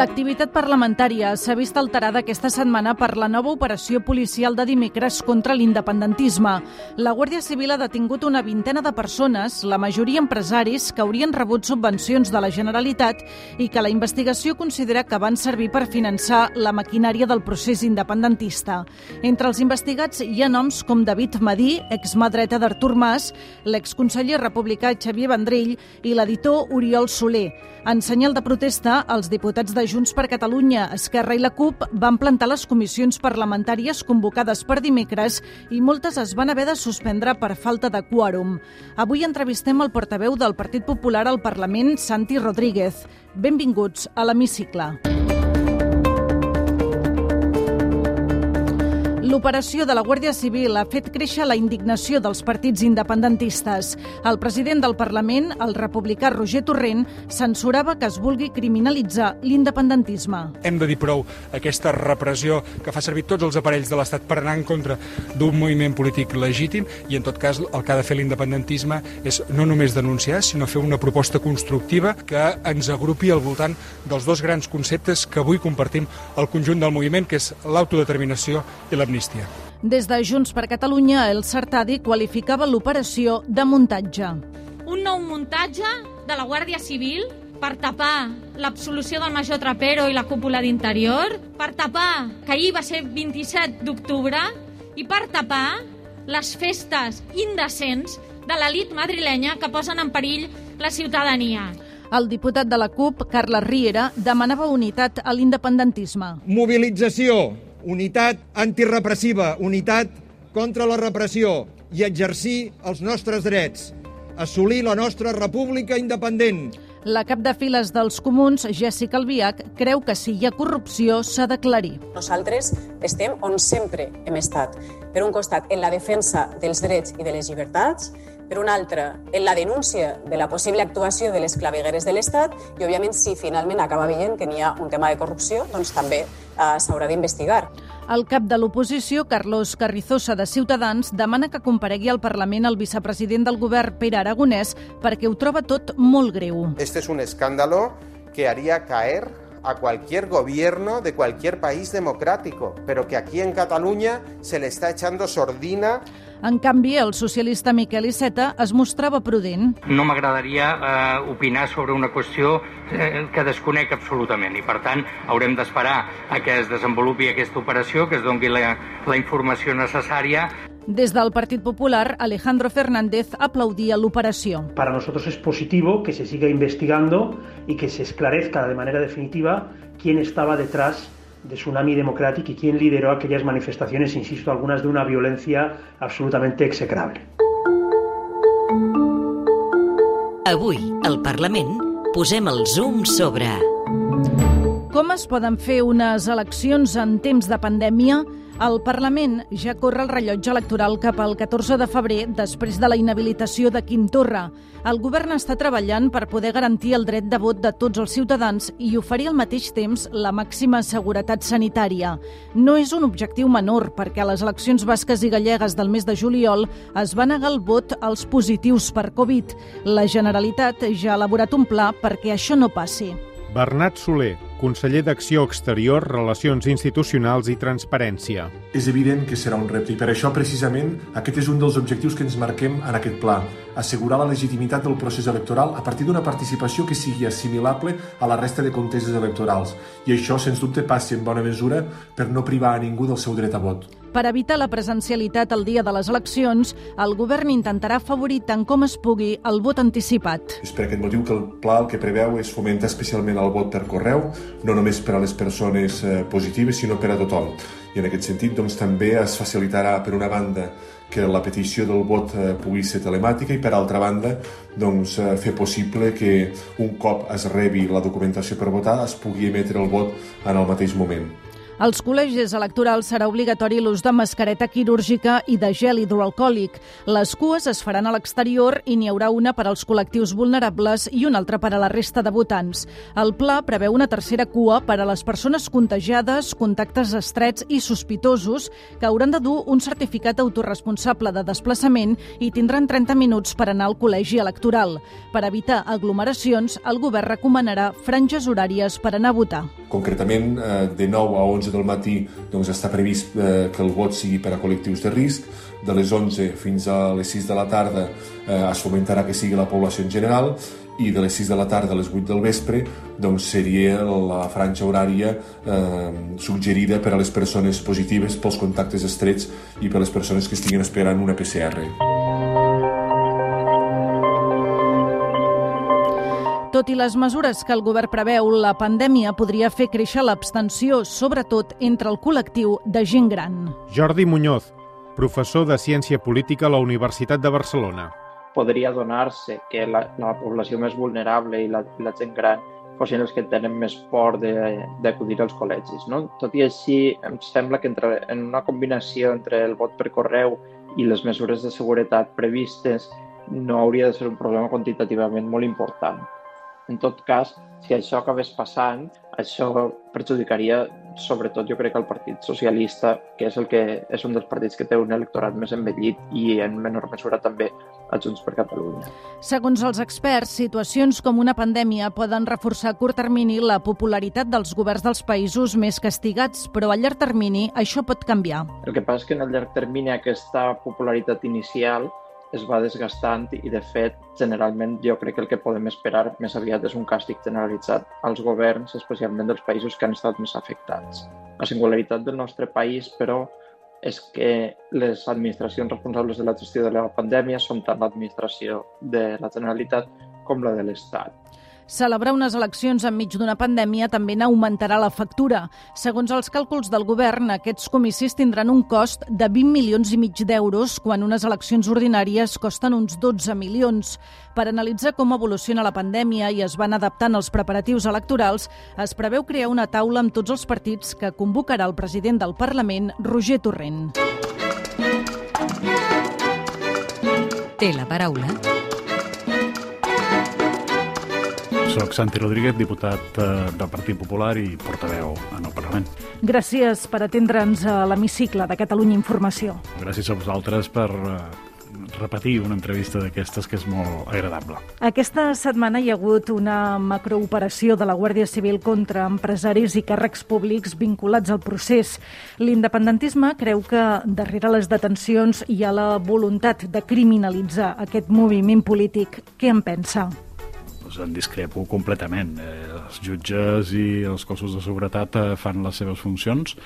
L'activitat parlamentària s'ha vist alterada aquesta setmana per la nova operació policial de dimecres contra l'independentisme. La Guàrdia Civil ha detingut una vintena de persones, la majoria empresaris, que haurien rebut subvencions de la Generalitat i que la investigació considera que van servir per finançar la maquinària del procés independentista. Entre els investigats hi ha noms com David Madí, exmà dreta d'Artur Mas, l'exconseller republicà Xavier Vendrell i l'editor Oriol Soler. En senyal de protesta, els diputats de Junts per Catalunya, Esquerra i la CUP van plantar les comissions parlamentàries convocades per dimecres i moltes es van haver de suspendre per falta de quòrum. Avui entrevistem el portaveu del Partit Popular al Parlament, Santi Rodríguez. Benvinguts a l'Hemicicle. L'operació de la Guàrdia Civil ha fet créixer la indignació dels partits independentistes. El president del Parlament, el republicà Roger Torrent, censurava que es vulgui criminalitzar l'independentisme. Hem de dir prou aquesta repressió que fa servir tots els aparells de l'Estat per anar en contra d'un moviment polític legítim i, en tot cas, el que ha de fer l'independentisme és no només denunciar, sinó fer una proposta constructiva que ens agrupi al voltant dels dos grans conceptes que avui compartim el conjunt del moviment, que és l'autodeterminació i l'amnistia l'amnistia. Des de Junts per Catalunya, el Sartadi qualificava l'operació de muntatge. Un nou muntatge de la Guàrdia Civil per tapar l'absolució del major Trapero i la cúpula d'interior, per tapar que ahir va ser 27 d'octubre i per tapar les festes indecents de l'elit madrilenya que posen en perill la ciutadania. El diputat de la CUP, Carles Riera, demanava unitat a l'independentisme. Mobilització, unitat antirepressiva, unitat contra la repressió i exercir els nostres drets, assolir la nostra república independent. La cap de files dels comuns, Jessica Albiach, creu que si hi ha corrupció s'ha d'aclarir. Nosaltres estem on sempre hem estat. Per un costat, en la defensa dels drets i de les llibertats, per un altre, en la denúncia de la possible actuació de les clavegueres de l'Estat i, òbviament, si finalment acaba veient que n'hi ha un tema de corrupció, doncs també eh, s'haurà d'investigar. El cap de l'oposició, Carlos Carrizosa de Ciutadans, demana que comparegui al Parlament el vicepresident del govern, Pere Aragonès, perquè ho troba tot molt greu. Este es un escándalo que haría caer a cualquier gobierno de cualquier país democrático, pero que aquí en Cataluña se le está echando sordina en canvi, el socialista Miquel Iceta es mostrava prudent. No m'agradaria eh, opinar sobre una qüestió eh, que desconec absolutament i, per tant, haurem d'esperar a que es desenvolupi aquesta operació, que es doni la, la informació necessària des del Partit Popular, Alejandro Fernández aplaudía la operación. Para nosotros es positivo que se siga investigando y que se esclarezca de manera definitiva quién estaba detrás de Tsunami Democratic y quién lideró aquellas manifestaciones, insisto, algunas de una violencia absolutamente execrable. Avui, al Parlament, posem el zoom sobre... Com es poden fer unes eleccions en temps de pandèmia? El Parlament ja corre el rellotge electoral cap al 14 de febrer després de la inhabilitació de Quim Torra. El govern està treballant per poder garantir el dret de vot de tots els ciutadans i oferir al mateix temps la màxima seguretat sanitària. No és un objectiu menor perquè a les eleccions basques i gallegues del mes de juliol es va negar el vot als positius per Covid. La Generalitat ja ha elaborat un pla perquè això no passi. Bernat Soler, conseller d'Acció Exterior, Relacions Institucionals i Transparència. És evident que serà un repte i per això, precisament, aquest és un dels objectius que ens marquem en aquest pla, assegurar la legitimitat del procés electoral a partir d'una participació que sigui assimilable a la resta de conteses electorals. I això, sens dubte, passi en bona mesura per no privar a ningú del seu dret a vot. Per evitar la presencialitat el dia de les eleccions, el govern intentarà afavorir tant com es pugui el vot anticipat. És per aquest motiu que el pla el que preveu és fomentar especialment el vot per correu, no només per a les persones eh, positives, sinó per a tothom. I en aquest sentit doncs, també es facilitarà, per una banda, que la petició del vot eh, pugui ser telemàtica i, per altra banda, doncs, eh, fer possible que un cop es rebi la documentació per votar es pugui emetre el vot en el mateix moment. Als col·legis electorals serà obligatori l'ús de mascareta quirúrgica i de gel hidroalcohòlic. Les cues es faran a l'exterior i n'hi haurà una per als col·lectius vulnerables i una altra per a la resta de votants. El pla preveu una tercera cua per a les persones contagiades, contactes estrets i sospitosos que hauran de dur un certificat autorresponsable de desplaçament i tindran 30 minuts per anar al col·legi electoral. Per evitar aglomeracions, el govern recomanarà franges horàries per anar a votar. Concretament, eh, de 9 a 11 del matí doncs, està previst eh, que el vot sigui per a col·lectius de risc, de les 11 fins a les 6 de la tarda eh, es fomentarà que sigui la població en general i de les 6 de la tarda a les 8 del vespre doncs seria la franja horària eh, suggerida per a les persones positives pels contactes estrets i per a les persones que estiguin esperant una PCR. Tot i les mesures que el govern preveu, la pandèmia podria fer créixer l'abstenció, sobretot entre el col·lectiu de gent gran. Jordi Muñoz, professor de Ciència Política a la Universitat de Barcelona. Podria donar-se que la, la població més vulnerable i la, la gent gran fossin els que tenen més por d'acudir als col·legis. No? Tot i així, em sembla que entre, en una combinació entre el vot per correu i les mesures de seguretat previstes no hauria de ser un problema quantitativament molt important. En tot cas, si això acabés passant, això perjudicaria sobretot jo crec que el Partit Socialista, que és el que és un dels partits que té un electorat més envellit i en menor mesura també a Junts per Catalunya. Segons els experts, situacions com una pandèmia poden reforçar a curt termini la popularitat dels governs dels països més castigats, però a llarg termini això pot canviar. El que passa és que en el llarg termini aquesta popularitat inicial es va desgastant i, de fet, generalment jo crec que el que podem esperar més aviat és un càstig generalitzat als governs, especialment dels països que han estat més afectats. La singularitat del nostre país, però, és que les administracions responsables de la gestió de la pandèmia són tant l'administració de la Generalitat com la de l'Estat. Celebrar unes eleccions enmig d'una pandèmia també n'augmentarà la factura. Segons els càlculs del govern, aquests comicis tindran un cost de 20 milions i mig d'euros, quan unes eleccions ordinàries costen uns 12 milions. Per analitzar com evoluciona la pandèmia i es van adaptant els preparatius electorals, es preveu crear una taula amb tots els partits que convocarà el president del Parlament, Roger Torrent. Té la paraula Soc Santi Rodríguez, diputat eh, del Partit Popular i portaveu en el Parlament. Gràcies per atendre'ns a l'hemicicle de Catalunya Informació. Gràcies a vosaltres per eh, repetir una entrevista d'aquestes que és molt agradable. Aquesta setmana hi ha hagut una macrooperació de la Guàrdia Civil contra empresaris i càrrecs públics vinculats al procés. L'independentisme creu que darrere les detencions hi ha la voluntat de criminalitzar aquest moviment polític. Què en pensa? Doncs en discrepo completament. Eh, els jutges i els cossos de seguretat eh, fan les seves funcions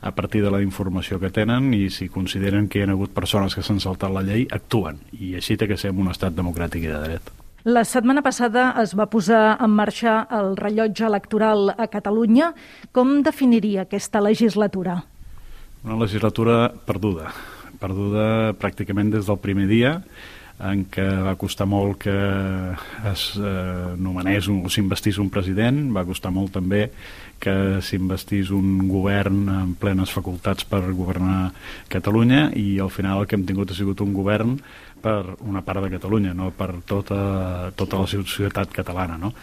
a partir de la informació que tenen i si consideren que hi ha hagut persones que s'han saltat la llei, actuen. I així té que ser un estat democràtic i de dret. La setmana passada es va posar en marxa el rellotge electoral a Catalunya. Com definiria aquesta legislatura? Una legislatura perduda, perduda pràcticament des del primer dia, en què va costar molt que es eh, nomenés o s'investís un president, va costar molt també que s'investís un govern amb plenes facultats per governar Catalunya i al final el que hem tingut ha sigut un govern per una part de Catalunya, no per tota, tota la societat catalana. No?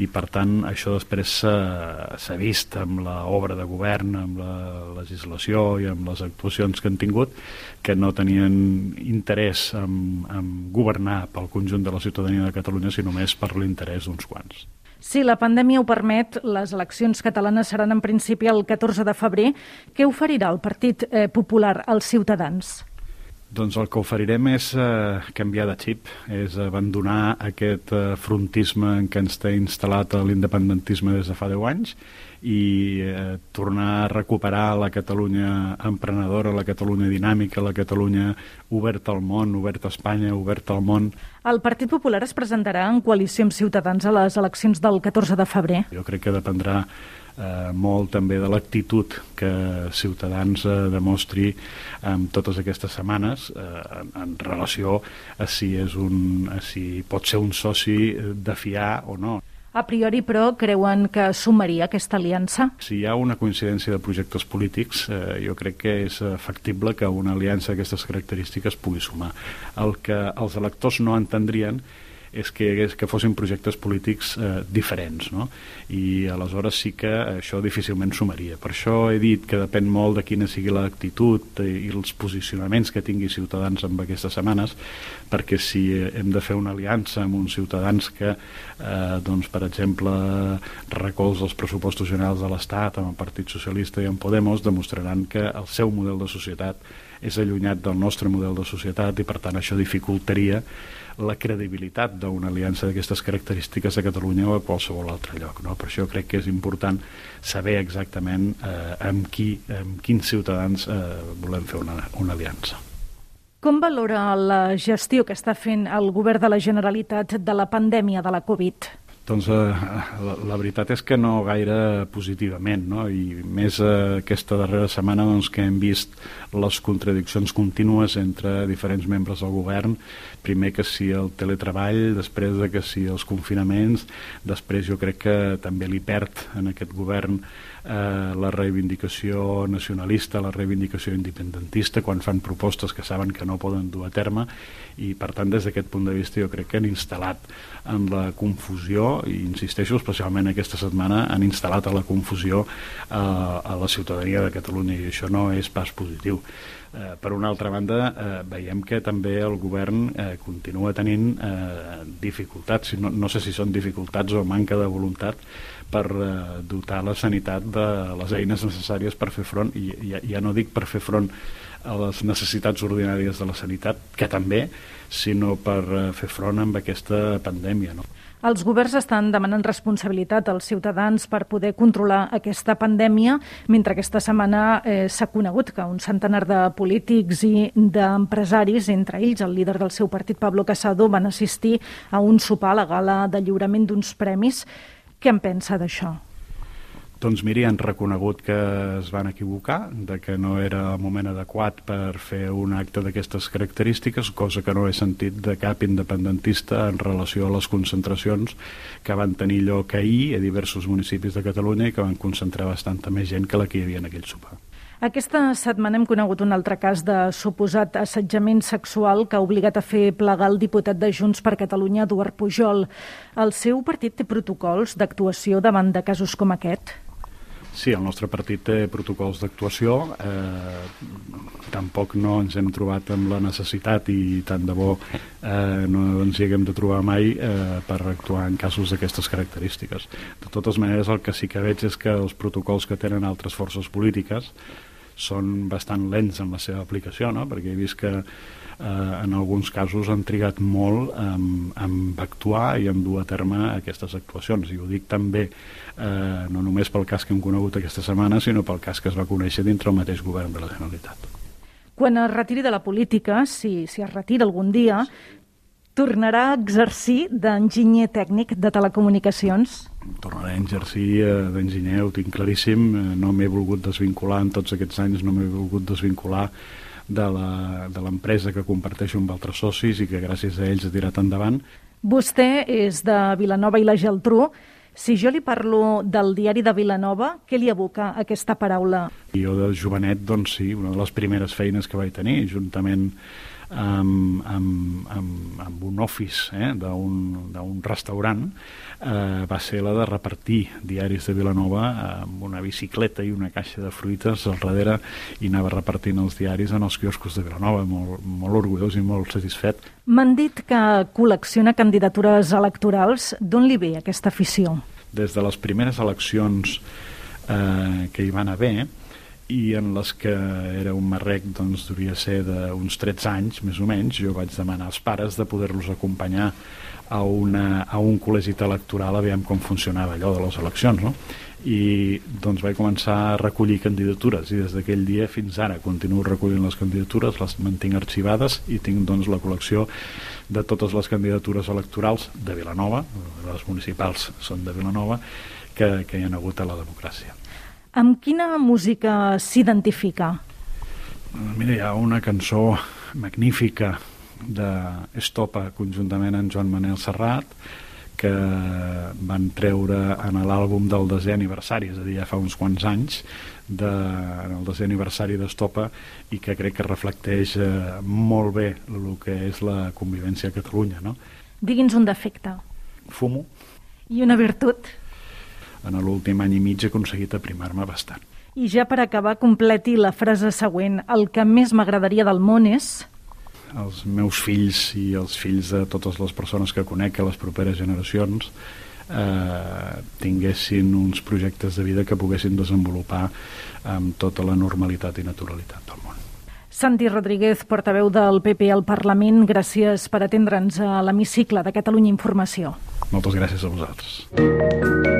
I per tant això després s'ha vist amb l'obra de govern, amb la legislació i amb les actuacions que han tingut que no tenien interès en, en governar pel conjunt de la ciutadania de Catalunya, sinó només per l'interès d'uns quants. Si la pandèmia ho permet, les eleccions catalanes seran en principi el 14 de febrer. Què oferirà el Partit eh, Popular als ciutadans? Doncs el que oferirem és eh, canviar de xip, és abandonar aquest eh, frontisme en què ens té instal·lat l'independentisme des de fa 10 anys i eh, tornar a recuperar la Catalunya emprenedora, la Catalunya dinàmica, la Catalunya oberta al món, oberta a Espanya, oberta al món. El Partit Popular es presentarà en coalició amb Ciutadans a les eleccions del 14 de febrer. Jo crec que dependrà eh, molt també de l'actitud que Ciutadans eh, demostri en totes aquestes setmanes eh, en, en relació a si, és un, a si pot ser un soci de fiar o no. A priori, però, creuen que sumaria aquesta aliança? Si hi ha una coincidència de projectes polítics, eh, jo crec que és factible que una aliança d'aquestes característiques pugui sumar. El que els electors no entendrien és que, és que fossin projectes polítics eh, diferents, no? I aleshores sí que això difícilment sumaria. Per això he dit que depèn molt de quina sigui l'actitud i els posicionaments que tingui Ciutadans en aquestes setmanes, perquè si hem de fer una aliança amb uns ciutadans que, eh, doncs, per exemple, recolza els pressupostos generals de l'Estat amb el Partit Socialista i amb Podemos, demostraran que el seu model de societat és allunyat del nostre model de societat i per tant això dificultaria la credibilitat d'una aliança d'aquestes característiques a Catalunya o a qualsevol altre lloc. No? Per això crec que és important saber exactament eh, amb, qui, amb quins ciutadans eh, volem fer una, una aliança. Com valora la gestió que està fent el govern de la Generalitat de la pandèmia de la Covid? Doncs eh, la, la veritat és que no gaire positivament, no? i més eh, aquesta darrera setmana doncs, que hem vist les contradiccions contínues entre diferents membres del govern, primer que si el teletreball, després de que si els confinaments, després jo crec que també li perd en aquest govern eh, la reivindicació nacionalista, la reivindicació independentista, quan fan propostes que saben que no poden dur a terme, i per tant des d'aquest punt de vista jo crec que han instal·lat en la confusió, i insisteixo especialment aquesta setmana, han instal·lat a la confusió eh, a la ciutadania de Catalunya i això no és pas positiu. Eh, per una altra banda, eh, veiem que també el govern eh, continua tenint eh, dificultats, no, no sé si són dificultats o manca de voluntat per eh, dotar la sanitat de les eines necessàries per fer front, i ja, ja no dic per fer front a les necessitats ordinàries de la sanitat, que també, sinó per eh, fer front amb aquesta pandèmia. No? Els governs estan demanant responsabilitat als ciutadans per poder controlar aquesta pandèmia, mentre aquesta setmana eh, s'ha conegut que un centenar de polítics i d'empresaris, entre ells el líder del seu partit, Pablo Casado, van assistir a un sopar a la gala de lliurament d'uns premis. Què en pensa d'això? Doncs miri, han reconegut que es van equivocar, de que no era el moment adequat per fer un acte d'aquestes característiques, cosa que no he sentit de cap independentista en relació a les concentracions que van tenir lloc ahir a diversos municipis de Catalunya i que van concentrar bastanta més gent que la que hi havia en aquell sopar. Aquesta setmana hem conegut un altre cas de suposat assetjament sexual que ha obligat a fer plegar el diputat de Junts per Catalunya, Eduard Pujol. El seu partit té protocols d'actuació davant de casos com aquest? Sí, el nostre partit té protocols d'actuació. Eh, tampoc no ens hem trobat amb la necessitat i tant de bo eh, no ens hi haguem de trobar mai eh, per actuar en casos d'aquestes característiques. De totes maneres, el que sí que veig és que els protocols que tenen altres forces polítiques són bastant lents en la seva aplicació, no? perquè he vist que eh, en alguns casos han trigat molt en, en actuar i en dur a terme aquestes actuacions. I ho dic també eh, no només pel cas que hem conegut aquesta setmana, sinó pel cas que es va conèixer dintre el mateix govern de la Generalitat. Quan es retiri de la política, si, si es retira algun dia, tornarà a exercir d'enginyer tècnic de telecomunicacions? Tornaré a exercir eh, d'enginyer, ho tinc claríssim, eh, no m'he volgut desvincular en tots aquests anys, no m'he volgut desvincular de l'empresa que comparteixo amb altres socis i que gràcies a ells ha tirat endavant. Vostè és de Vilanova i la Geltrú. Si jo li parlo del diari de Vilanova, què li evoca aquesta paraula? Jo de jovenet, doncs sí, una de les primeres feines que vaig tenir, juntament amb, amb, amb, amb un office eh, d'un restaurant eh, va ser la de repartir diaris de Vilanova amb una bicicleta i una caixa de fruites al darrere i anava repartint els diaris en els quioscos de Vilanova, molt, molt orgullós i molt satisfet. M'han dit que col·lecciona candidatures electorals. D'on li ve aquesta afició? Des de les primeres eleccions eh, que hi van haver, i en les que era un marrec doncs devia ser d'uns 13 anys més o menys, jo vaig demanar als pares de poder-los acompanyar a, una, a un col·legi electoral aviam com funcionava allò de les eleccions no? i doncs vaig començar a recollir candidatures i des d'aquell dia fins ara continuo recollint les candidatures, les mantinc arxivades i tinc doncs la col·lecció de totes les candidatures electorals de Vilanova, les municipals són de Vilanova, que, que hi ha hagut a la democràcia. Amb quina música s'identifica? Mira, hi ha una cançó magnífica d'Estopa conjuntament amb Joan Manel Serrat que van treure en l'àlbum del desè aniversari, és a dir, ja fa uns quants anys, de, en el desè aniversari d'Estopa i que crec que reflecteix eh, molt bé el que és la convivència a Catalunya. No? Digui'ns un defecte. Fumo. I una virtut? En l'últim any i mig he aconseguit aprimar-me bastant. I ja per acabar, completi la frase següent. El que més m'agradaria del món és els meus fills i els fills de totes les persones que conec a les properes generacions eh, tinguessin uns projectes de vida que poguessin desenvolupar amb tota la normalitat i naturalitat del món. Santi Rodríguez, portaveu del PP al Parlament, gràcies per atendre'ns a l'hemicicle de Catalunya Informació. Moltes gràcies a vosaltres.